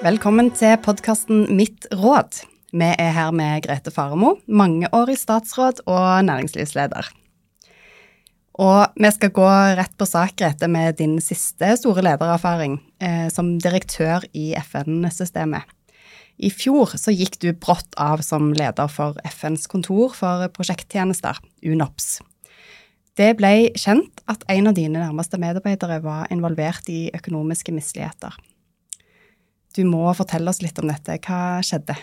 Velkommen til podkasten Mitt råd. Vi er her med Grete Faremo, mangeårig statsråd og næringslivsleder. Og vi skal gå rett på sak, Grete, med din siste store ledererfaring eh, som direktør i FN-systemet. I fjor så gikk du brått av som leder for FNs kontor for prosjekttjenester, UNOPS. Det ble kjent at en av dine nærmeste medarbeidere var involvert i økonomiske misligheter. Du må fortelle oss litt om dette. Hva skjedde?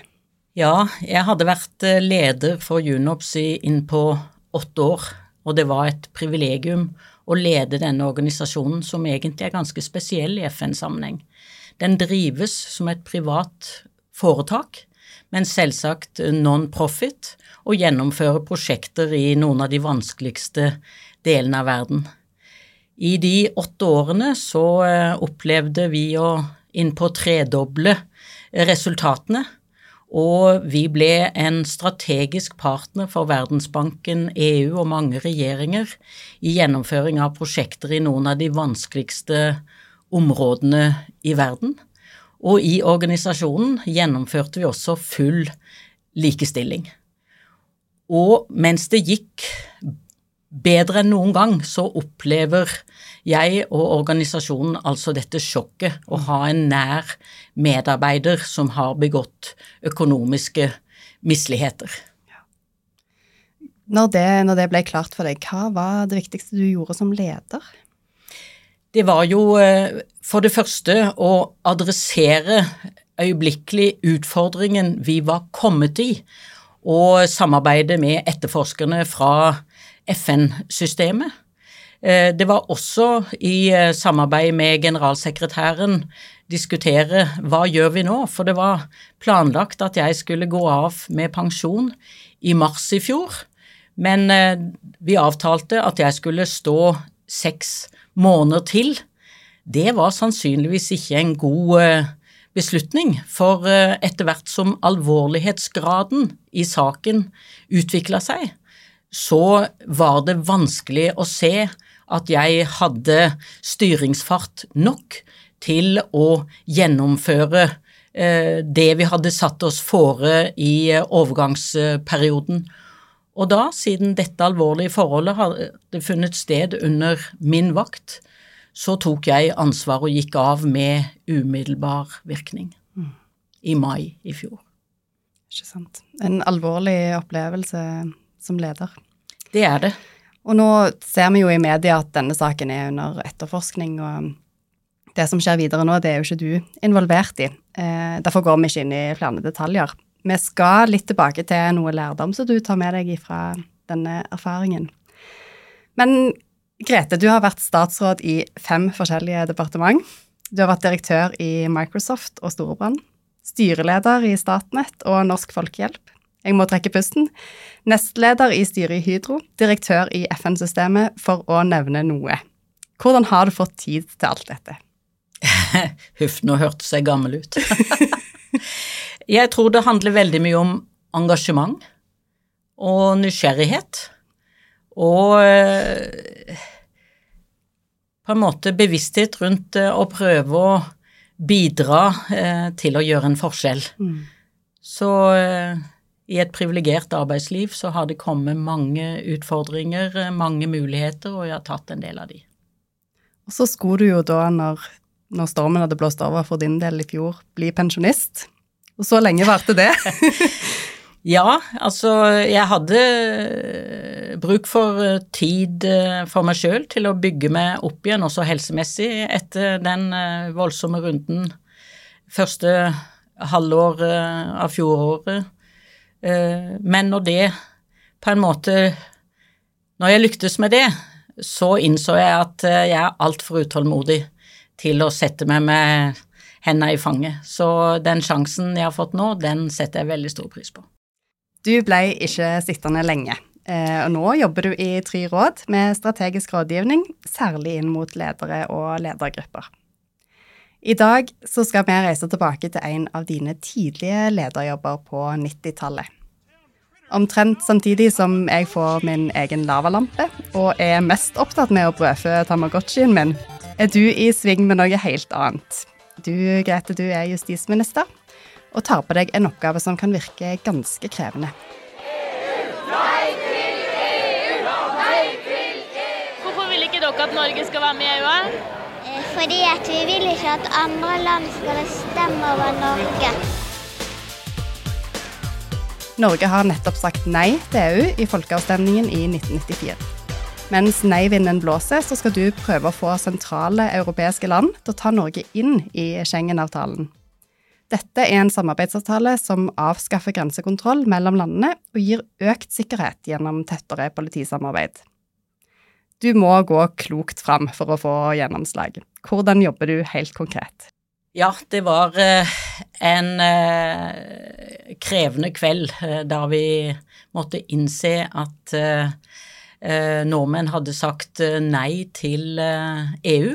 Ja, jeg hadde vært eh, leder for Junops innpå åtte år, og det var et privilegium å lede denne organisasjonen, som egentlig er ganske spesiell i FN-sammenheng. Den drives som et privat foretak, men selvsagt non-profit, og gjennomfører prosjekter i noen av de vanskeligste delene av verden. I de åtte årene så eh, opplevde vi å inn på å tredoble resultatene. Og vi ble en strategisk partner for Verdensbanken, EU og mange regjeringer i gjennomføring av prosjekter i noen av de vanskeligste områdene i verden. Og i organisasjonen gjennomførte vi også full likestilling. Og mens det gikk bedre enn noen gang, så opplever jeg og organisasjonen altså dette sjokket å ha en nær medarbeider som har begått økonomiske misligheter. Når det, når det ble klart for deg, hva var det viktigste du gjorde som leder? Det var jo eh, for det første å adressere øyeblikkelig utfordringen vi var kommet i, og samarbeide med etterforskerne fra FN-systemet. Eh, det var også i eh, samarbeid med generalsekretæren diskutere hva gjør vi nå, for det var planlagt at jeg skulle gå av med pensjon i mars i fjor, men eh, vi avtalte at jeg skulle stå seks måneder til. Det var sannsynligvis ikke en god beslutning, for etter hvert som alvorlighetsgraden i saken utvikla seg, så var det vanskelig å se at jeg hadde styringsfart nok til å gjennomføre eh, det vi hadde satt oss fore i overgangsperioden. Og da, siden dette alvorlige forholdet hadde funnet sted under min vakt, så tok jeg ansvar og gikk av med umiddelbar virkning. Mm. I mai i fjor. Ikke sant. En alvorlig opplevelse som leder. Det er det. Og nå ser vi jo i media at denne saken er under etterforskning, og det som skjer videre nå, det er jo ikke du involvert i. Eh, derfor går vi ikke inn i flere detaljer. Vi skal litt tilbake til noe lærdom som du tar med deg fra denne erfaringen. Men Grete, du har vært statsråd i fem forskjellige departement. Du har vært direktør i Microsoft og Storebrand, styreleder i Statnett og Norsk Folkehjelp, jeg må trekke pusten. Nestleder i styret i Hydro, direktør i FN-systemet, for å nevne noe. Hvordan har du fått tid til alt dette? Huff, nå hørtes jeg gammel ut. jeg tror det handler veldig mye om engasjement og nysgjerrighet. Og eh, på en måte bevissthet rundt eh, å prøve å bidra eh, til å gjøre en forskjell. Mm. Så i et privilegert arbeidsliv så har det kommet mange utfordringer, mange muligheter, og jeg har tatt en del av de. Og så skulle du jo da, når, når stormen hadde blåst over for din del i fjor, bli pensjonist. Og så lenge varte det? ja, altså jeg hadde bruk for eh, tid eh, for meg sjøl til å bygge meg opp igjen, også helsemessig, etter den eh, voldsomme runden første halvår av fjoråret Eh, men når det på en måte Når jeg lyktes med det, så innså jeg at eh, jeg er altfor utålmodig til å sette meg med hendene i fanget. Så den sjansen jeg har fått nå, den setter jeg veldig stor pris på. Du ble ikke sittende lenge, eh, og nå jobber du i Try Råd med strategisk rådgivning, særlig inn mot ledere og ledergrupper. I dag så skal vi reise tilbake til en av dine tidlige lederjobber på 90-tallet. Omtrent samtidig som jeg får min egen lavalampe og er mest opptatt med å brødfø Tamagotchien min, er du i sving med noe helt annet. Du Grete, du er justisminister og tar på deg en oppgave som kan virke ganske krevende. Hvorfor vil ikke dere at Norge skal være med i EU? Eh, Fordi at vi vil ikke at andre land skal bestemme over Norge. Norge har nettopp sagt nei til EU i folkeavstemningen i 1994. Mens nei-vinden blåser, så skal du prøve å få sentrale europeiske land til å ta Norge inn i Schengen-avtalen. Dette er en samarbeidsavtale som avskaffer grensekontroll mellom landene og gir økt sikkerhet gjennom tettere politisamarbeid. Du må gå klokt fram for å få gjennomslag. Hvordan jobber du helt konkret? Ja, det var eh, en eh, krevende kveld eh, da vi måtte innse at nordmenn hadde sagt nei til EU.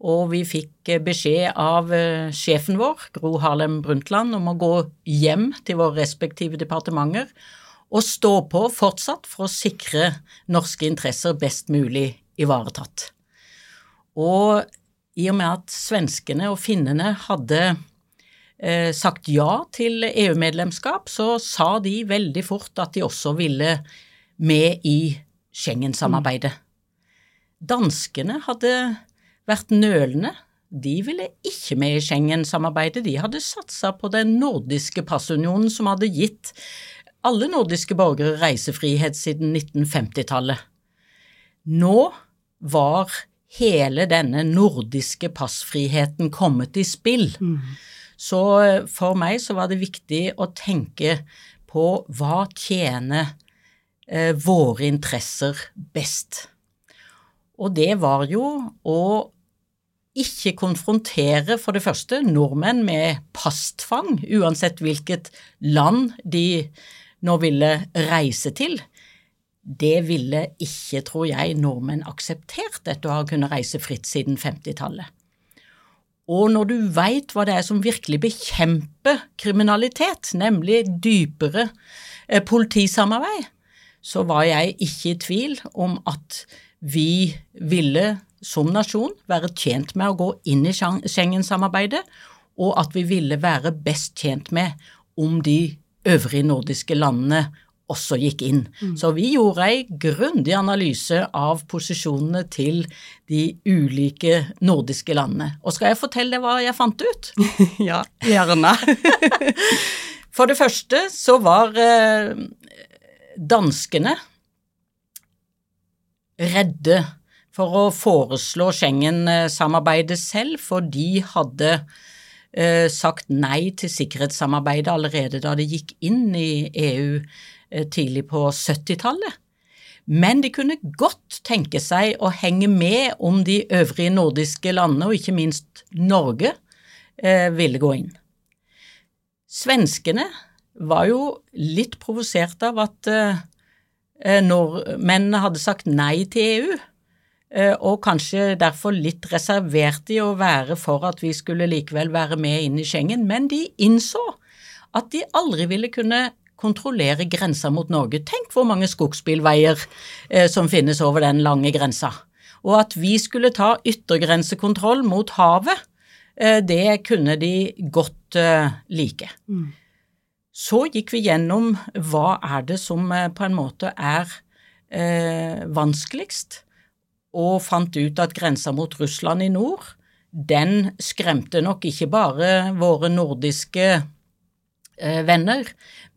Og vi fikk beskjed av sjefen vår, Gro Harlem Brundtland, om å gå hjem til våre respektive departementer og stå på fortsatt for å sikre norske interesser best mulig ivaretatt. Og i og med at svenskene og finnene hadde eh, sagt ja til EU-medlemskap, så sa de veldig fort at de også ville med i Schengen-samarbeidet. Danskene hadde vært nølende. De ville ikke med i Schengen-samarbeidet. De hadde satsa på den nordiske passunionen som hadde gitt alle nordiske borgere reisefrihet siden 1950-tallet. Nå var hele denne nordiske passfriheten kommet i spill. Mm. Så eh, for meg så var det viktig å tenke på hva tjener eh, våre interesser best. Og det var jo å ikke konfrontere for det første nordmenn med pasttvang, uansett hvilket land de nå ville reise til. Det ville ikke, tror jeg, nordmenn akseptert etter å ha kunnet reise fritt siden 50-tallet. Og når du veit hva det er som virkelig bekjemper kriminalitet, nemlig dypere eh, politisamarbeid, så var jeg ikke i tvil om at vi ville som nasjon være tjent med å gå inn i Schengen-samarbeidet, og at vi ville være best tjent med om de øvrige nordiske landene også gikk inn. Mm. Så vi gjorde ei grundig analyse av posisjonene til de ulike nordiske landene. Og skal jeg fortelle deg hva jeg fant ut? ja, gjerne. For det første så var eh, danskene redde for å foreslå Schengen-samarbeidet selv, for de hadde eh, sagt nei til sikkerhetssamarbeidet allerede da de gikk inn i EU tidlig på 70-tallet. Men de kunne godt tenke seg å henge med om de øvrige nordiske landene, og ikke minst Norge, eh, ville gå inn. Svenskene var jo litt provosert av at eh, nordmennene hadde sagt nei til EU, og kanskje derfor litt reservert i å være for at vi skulle likevel være med inn i Schengen, men de innså at de aldri ville kunne kontrollere grensa mot Norge. Tenk hvor mange skogsbilveier eh, som finnes over den lange grensa. Og at vi skulle ta yttergrensekontroll mot havet, eh, det kunne de godt eh, like. Mm. Så gikk vi gjennom hva er det som eh, på en måte er eh, vanskeligst, og fant ut at grensa mot Russland i nord, den skremte nok ikke bare våre nordiske venner,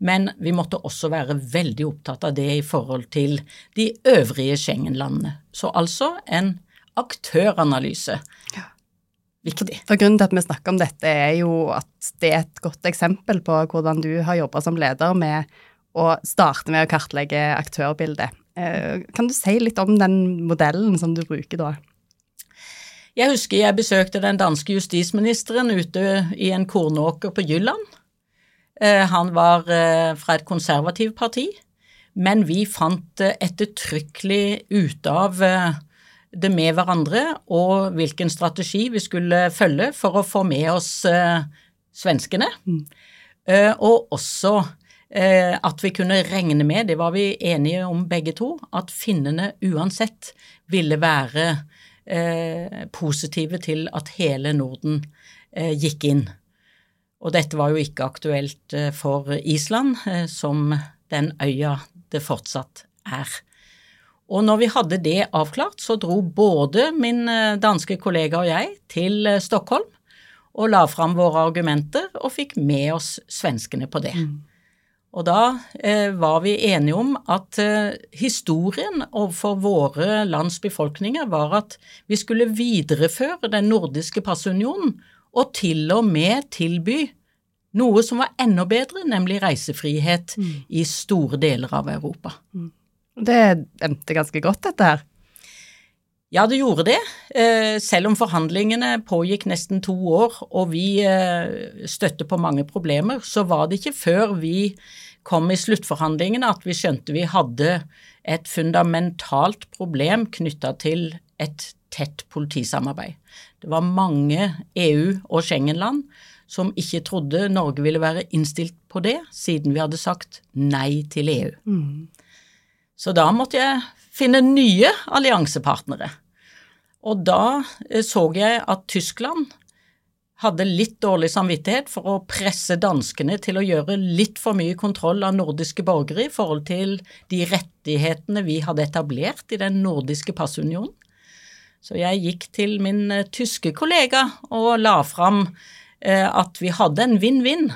men vi måtte også være veldig opptatt av det i forhold til de øvrige Schengen-landene. Så altså en aktøranalyse. Ja. Viktig. For Grunnen til at vi snakker om dette, er jo at det er et godt eksempel på hvordan du har jobba som leder med å starte med å kartlegge aktørbildet. Eh, kan du si litt om den modellen som du bruker da? Jeg husker jeg besøkte den danske justisministeren ute i en kornåker på Jylland. Eh, han var eh, fra et konservativt parti, men vi fant ettertrykkelig ut av eh, det med hverandre og hvilken strategi vi skulle følge for å få med oss svenskene. Mm. Og også at vi kunne regne med, det var vi enige om begge to, at finnene uansett ville være positive til at hele Norden gikk inn. Og dette var jo ikke aktuelt for Island, som den øya det fortsatt er. Og når vi hadde det avklart, så dro både min danske kollega og jeg til Stockholm og la fram våre argumenter og fikk med oss svenskene på det. Mm. Og da eh, var vi enige om at eh, historien overfor våre lands befolkninger var at vi skulle videreføre den nordiske passunionen og til og med tilby noe som var enda bedre, nemlig reisefrihet mm. i store deler av Europa. Mm. Det endte ganske godt, dette her. Ja, det gjorde det. Eh, selv om forhandlingene pågikk nesten to år og vi eh, støtte på mange problemer, så var det ikke før vi kom i sluttforhandlingene at vi skjønte vi hadde et fundamentalt problem knytta til et tett politisamarbeid. Det var mange EU- og Schengen-land som ikke trodde Norge ville være innstilt på det, siden vi hadde sagt nei til EU. Mm. Så da måtte jeg finne nye alliansepartnere. Og da eh, så jeg at Tyskland hadde litt dårlig samvittighet for å presse danskene til å gjøre litt for mye kontroll av nordiske borgere i forhold til de rettighetene vi hadde etablert i den nordiske passunionen. Så jeg gikk til min eh, tyske kollega og la fram eh, at vi hadde en vinn-vinn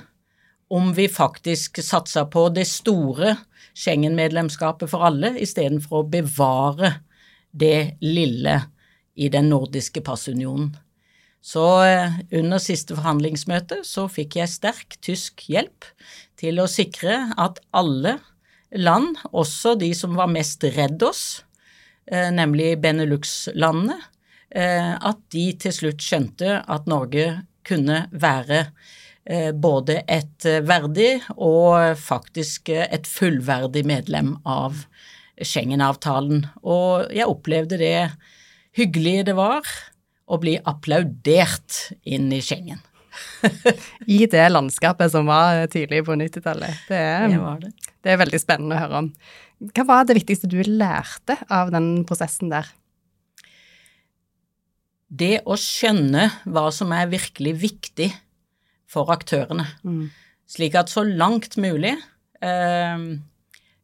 om vi faktisk satsa på det store Schengen-medlemskapet for alle istedenfor å bevare det lille i den nordiske passunionen. Så eh, under siste forhandlingsmøte så fikk jeg sterk tysk hjelp til å sikre at alle land, også de som var mest redd oss, nemlig Benelux-landene, eh, at de til slutt skjønte at Norge kunne være både et verdig og faktisk et fullverdig medlem av Schengen-avtalen. Og jeg opplevde det hyggelige det var å bli applaudert inn i Schengen. I det landskapet som var tidlig på 90-tallet. Det, det, det, er veldig spennende å høre om. Hva var det viktigste du lærte av den prosessen der? Det å skjønne hva som er virkelig viktig for aktørene. Mm. Slik at så langt mulig eh,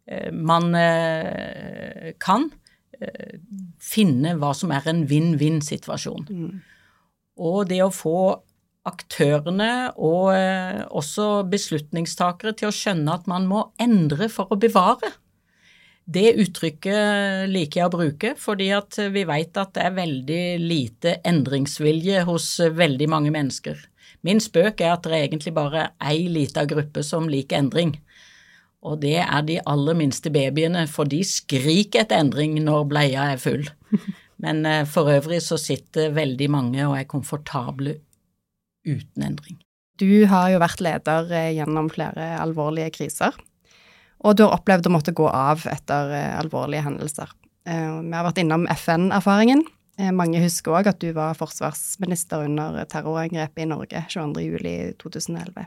eh man eh, kan, Eh, finne hva som er en vinn-vinn-situasjon. Mm. Og det å få aktørene og eh, også beslutningstakere til å skjønne at man må endre for å bevare. Det uttrykket liker jeg å bruke, fordi at vi vet at det er veldig lite endringsvilje hos veldig mange mennesker. Min spøk er at det egentlig bare er ei lita gruppe som liker endring. Og det er de aller minste babyene, for de skriker etter endring når bleia er full. Men eh, for øvrig så sitter veldig mange og er komfortable uten endring. Du har jo vært leder eh, gjennom flere alvorlige kriser, og du har opplevd å måtte gå av etter eh, alvorlige hendelser. Vi har vært innom FN-erfaringen. Mange husker òg at du var forsvarsminister under terrorangrepet i Norge 22.07.2011.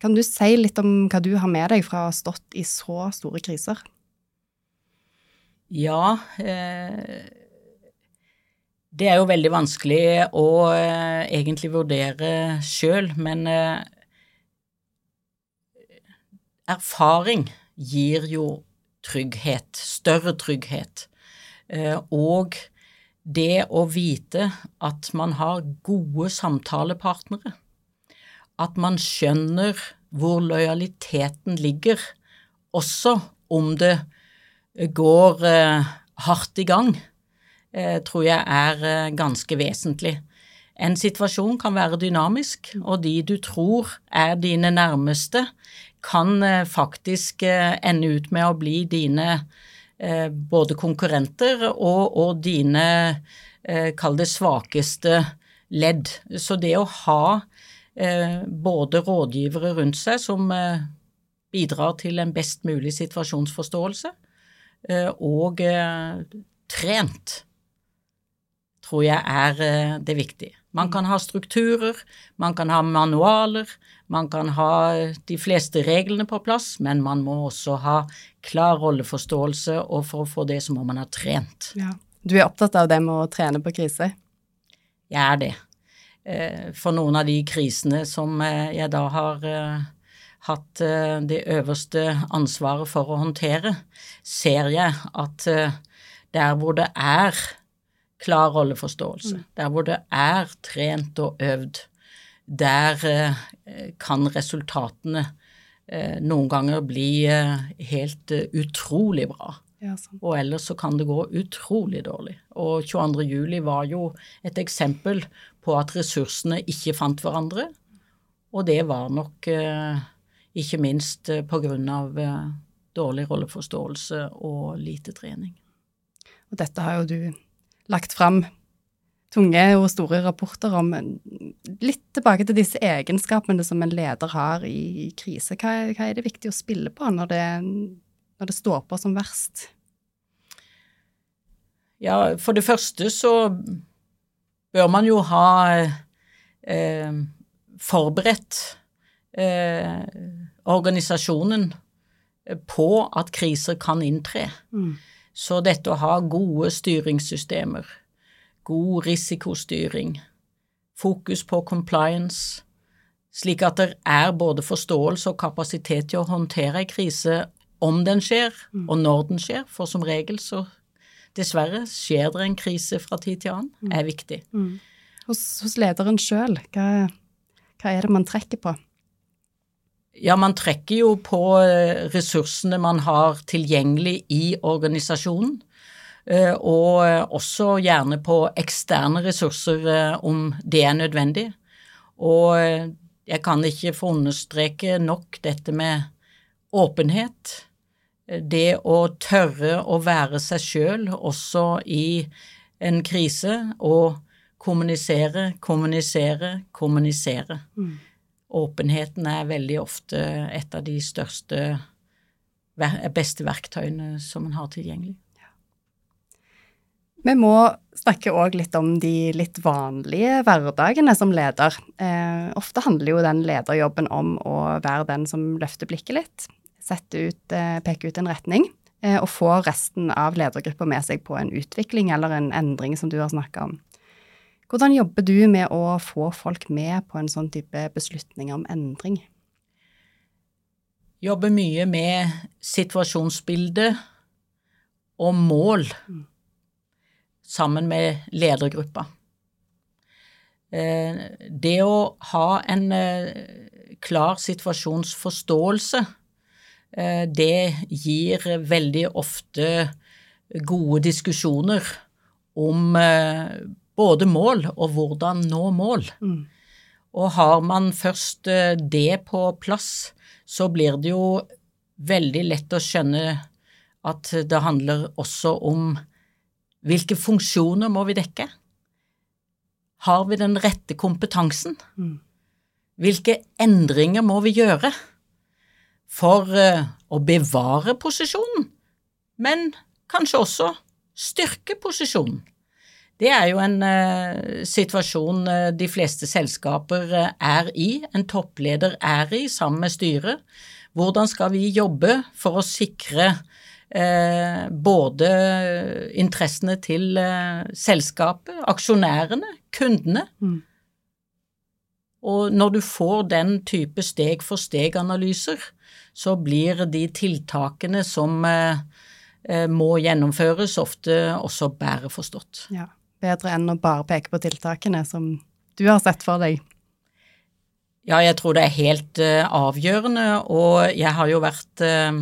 Kan du si litt om hva du har med deg fra å ha stått i så store kriser? Ja, eh, det er jo veldig vanskelig å eh, egentlig vurdere sjøl, men eh, erfaring gir jo trygghet, større trygghet. Eh, og det å vite at man har gode samtalepartnere at man skjønner hvor lojaliteten ligger, også om det går eh, hardt i gang, eh, tror jeg er eh, ganske vesentlig. En situasjon kan være dynamisk, og de du tror er dine nærmeste, kan eh, faktisk eh, ende ut med å bli dine eh, både konkurrenter og, og dine, kall det, svakeste ledd. Så det å ha både rådgivere rundt seg som bidrar til en best mulig situasjonsforståelse, og trent, tror jeg er det viktige. Man kan ha strukturer, man kan ha manualer, man kan ha de fleste reglene på plass, men man må også ha klar rolleforståelse, og for å få det så må man ha trent. Ja. Du er opptatt av det med å trene på kriser? Jeg er det. eh, for noen av de krisene som eh, jeg da har eh, hatt eh, det øverste ansvaret for å håndtere, ser jeg at eh, der hvor det er klar rolleforståelse, der hvor det er trent og øvd, der eh, kan resultatene eh, noen ganger bli eh, helt eh, utrolig bra. Ja. Og ellers så kan det gå utrolig dårlig. Og 22. juli var jo et eksempel på at ressursene ikke fant hverandre, og det var nok eh, ikke minst eh, på grunn av eh, dårlig rolleforståelse og lite trening. Og dette har jo du lagt fram tunge og store rapporter om. Litt tilbake til disse egenskapene som en leder har i krise. Hva er, hva er det viktig å spille på når det, når det står på som verst? Ja, for det første så bør man jo ha eh, forberedt eh, organisasjonen på at kriser kan inntre. Mm. Så dette å ha gode styringssystemer, god risikostyring, fokus på compliance, slik at det er både forståelse og kapasitet til å håndtere en krise om den skjer, og når den skjer, for som regel så dessverre skjer det en krise fra tid til annen, er viktig. Hos, hos lederen sjøl, hva, hva er det man trekker på? Ja, man trekker jo på eh, ressursene man har tilgjengelig i organisasjonen, eh, og eh, også gjerne på eksterne ressurser om det er nødvendig. Og jeg kan ikke få understreke nok dette med åpenhet. Det å tørre å være seg sjøl også i en krise, og kommunisere, kommunisere, kommunisere. Åpenheten er veldig ofte et av de største, beste verktøyene som man har tilgjengelig. Vi må snakke òg litt om de litt vanlige hverdagene som leder. Eh, ofte handler jo den lederjobben om å være den som løfter blikket litt, sette ut, eh, peke ut en retning, eh, og få resten av ledergruppa med seg på en utvikling eller en endring som du har snakka om. Hvordan jobber du med å få folk med på en sånn type beslutning om endring? Jobber mye med situasjonsbilde og mål sammen med ledergruppa. Eh, Det å ha en eh, klar situasjonsforståelse, eh, det gir veldig ofte gode diskusjoner om både mål og hvordan nå mål. Mm. Og har man først eh, det på plass, så blir det jo veldig lett å skjønne at det handler også om hvilke funksjoner må vi dekke? Har vi den rette kompetansen? Mm. Hvilke endringer må vi gjøre for eh, å bevare posisjonen, men kanskje også styrke posisjonen? Det er jo en uh, situasjon uh, de fleste selskaper uh, er i, en toppleder er i sammen med styret. Hvordan skal vi jobbe for å sikre både interessene til selskapet, aksjonærene, kundene? Mm. Og når du får den type steg-for-steg-analyser, så blir de tiltakene som må gjennomføres, ofte også bedre forstått. Ja, bedre enn å bare peke på tiltakene som du har sett for deg. Ja, jeg tror det er helt uh, avgjørende, og jeg har jo vært uh,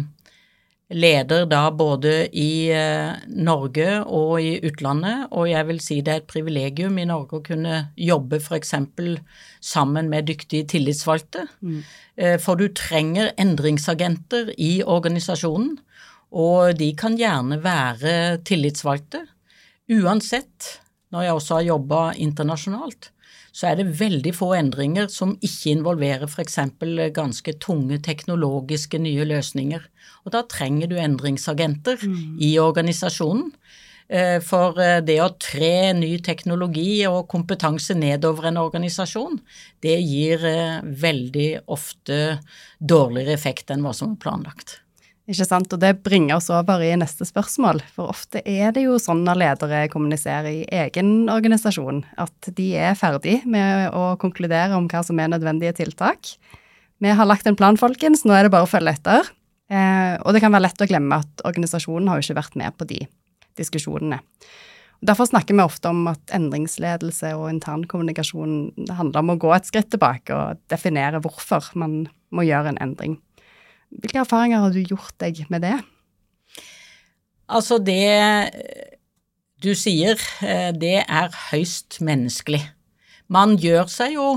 leder da både i uh, Norge og i utlandet, og jeg vil si det er et privilegium i Norge å kunne jobbe f.eks. sammen med dyktige tillitsvalgte. Eh, For du trenger endringsagenter i organisasjonen, og de kan gjerne være tillitsvalgte. Uansett, når jeg også har jobba internasjonalt, så er det veldig få endringer som ikke involverer f.eks. ganske tunge teknologiske nye løsninger. Og da trenger du endringsagenter i organisasjonen. Eh, For eh, det å tre ny teknologi og kompetanse nedover en organisasjon, det gir eh, veldig ofte dårligere effekt enn hva som er planlagt. Ikke sant? Og det bringer oss over i neste spørsmål, for ofte er det jo sånn når ledere kommuniserer i egen organisasjon, at de er ferdig med å konkludere om hva som er nødvendige tiltak. Vi har lagt en plan, folkens, nå er det bare å følge etter. Eh, og det kan være lett å glemme at organisasjonen har jo ikke vært med på de diskusjonene. Derfor snakker vi ofte om at endringsledelse og internkommunikasjon handler om å gå et skritt tilbake og definere hvorfor man må gjøre en endring. Hvilke erfaringer har du gjort deg med det? Altså, det du sier, eh, det er høyst menneskelig. Man gjør seg jo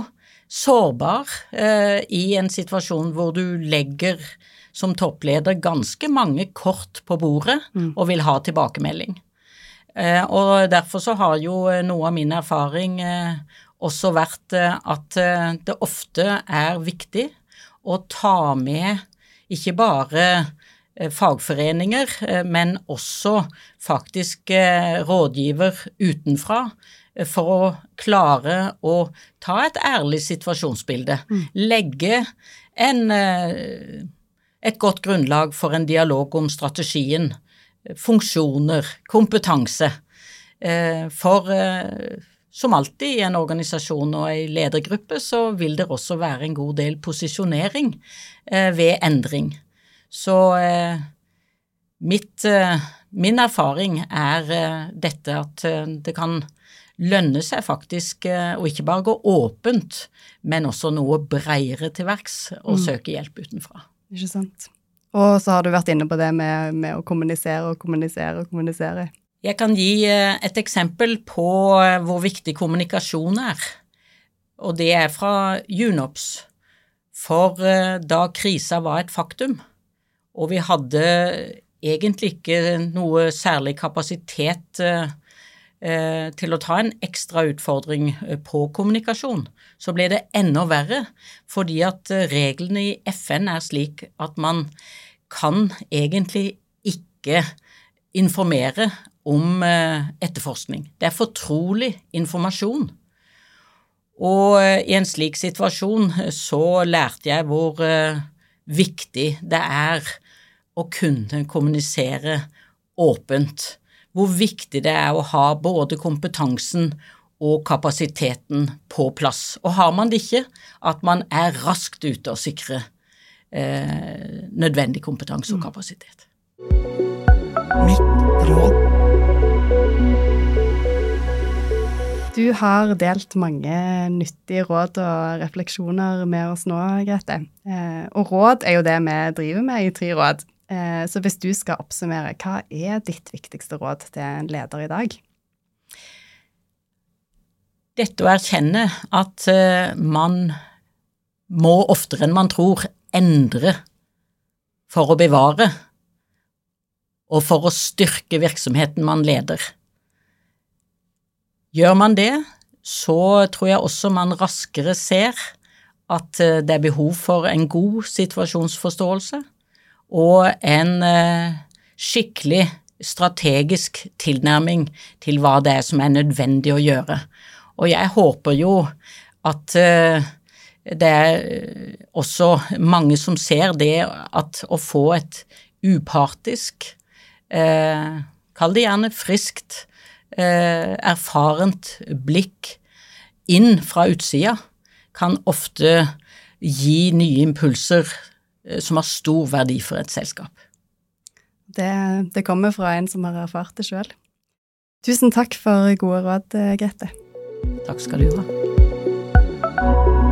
sårbar eh, i en situasjon hvor du legger som toppleder ganske mange kort på bordet mm. og vil ha tilbakemelding. Eh, og derfor så har jo noe av min erfaring også vært at det ofte er viktig å ta med ikke bare eh, fagforeninger, eh, men også faktisk eh, rådgiver utenfra for å klare å ta et ærlig situasjonsbilde. Mm. Legge en, et godt grunnlag for en dialog om strategien, funksjoner, kompetanse. For som alltid i en organisasjon og en ledergruppe, så vil det også være en god del posisjonering Eh, ved endring. Så eh, mitt, eh, min erfaring er dette at det kan lønne seg faktisk å ikke bare gå åpent, men også noe breiere til verks og mm. søke hjelp utenfra. Ikke sant. Og så har du vært inne på det med, med, å kommunisere og kommunisere og kommunisere. Jeg kan gi et eksempel på hvor viktig kommunikasjon er, og det er fra Junops. For eh, da krisa var et faktum, og vi hadde egentlig ikke noe særlig kapasitet eh, eh, til å ta en ekstra utfordring på kommunikasjon, så ble det enda verre fordi at reglene i FN er slik at man kan egentlig ikke informere om etterforskning. Det er fortrolig informasjon. Og eh, i en slik situasjon eh, så lærte jeg hvor eh, viktig det er å kunne kommunisere åpent. Hvor viktig det er å ha både kompetansen og kapasiteten på plass. Og har man det ikke, at man er raskt ute og sikrer eh, nødvendig kompetanse og kapasitet. Mitt råd Du har delt mange nyttige råd og refleksjoner med oss nå, Grete. Eh, og råd er jo det vi driver med i Tre råd. Eh, så hvis du skal oppsummere, hva er ditt viktigste råd til en leder i dag? Dette å erkjenne at eh, man må oftere enn man tror endre for å bevare og for å styrke virksomheten man leder. Gjør man det, så tror jeg også man raskere ser at eh, det er behov for en god situasjonsforståelse og en eh, skikkelig strategisk tilnærming til hva det er som er nødvendig å gjøre. Og jeg håper jo at eh, det er også mange som ser det at å få et upartisk, kall det gjerne friskt, Eh, erfarent blikk inn fra utsida kan ofte gi nye impulser eh, som har stor verdi for et selskap. Det, det kommer fra en som har erfart det sjøl. Tusen takk for gode råd, Grete. Takk skal du ha.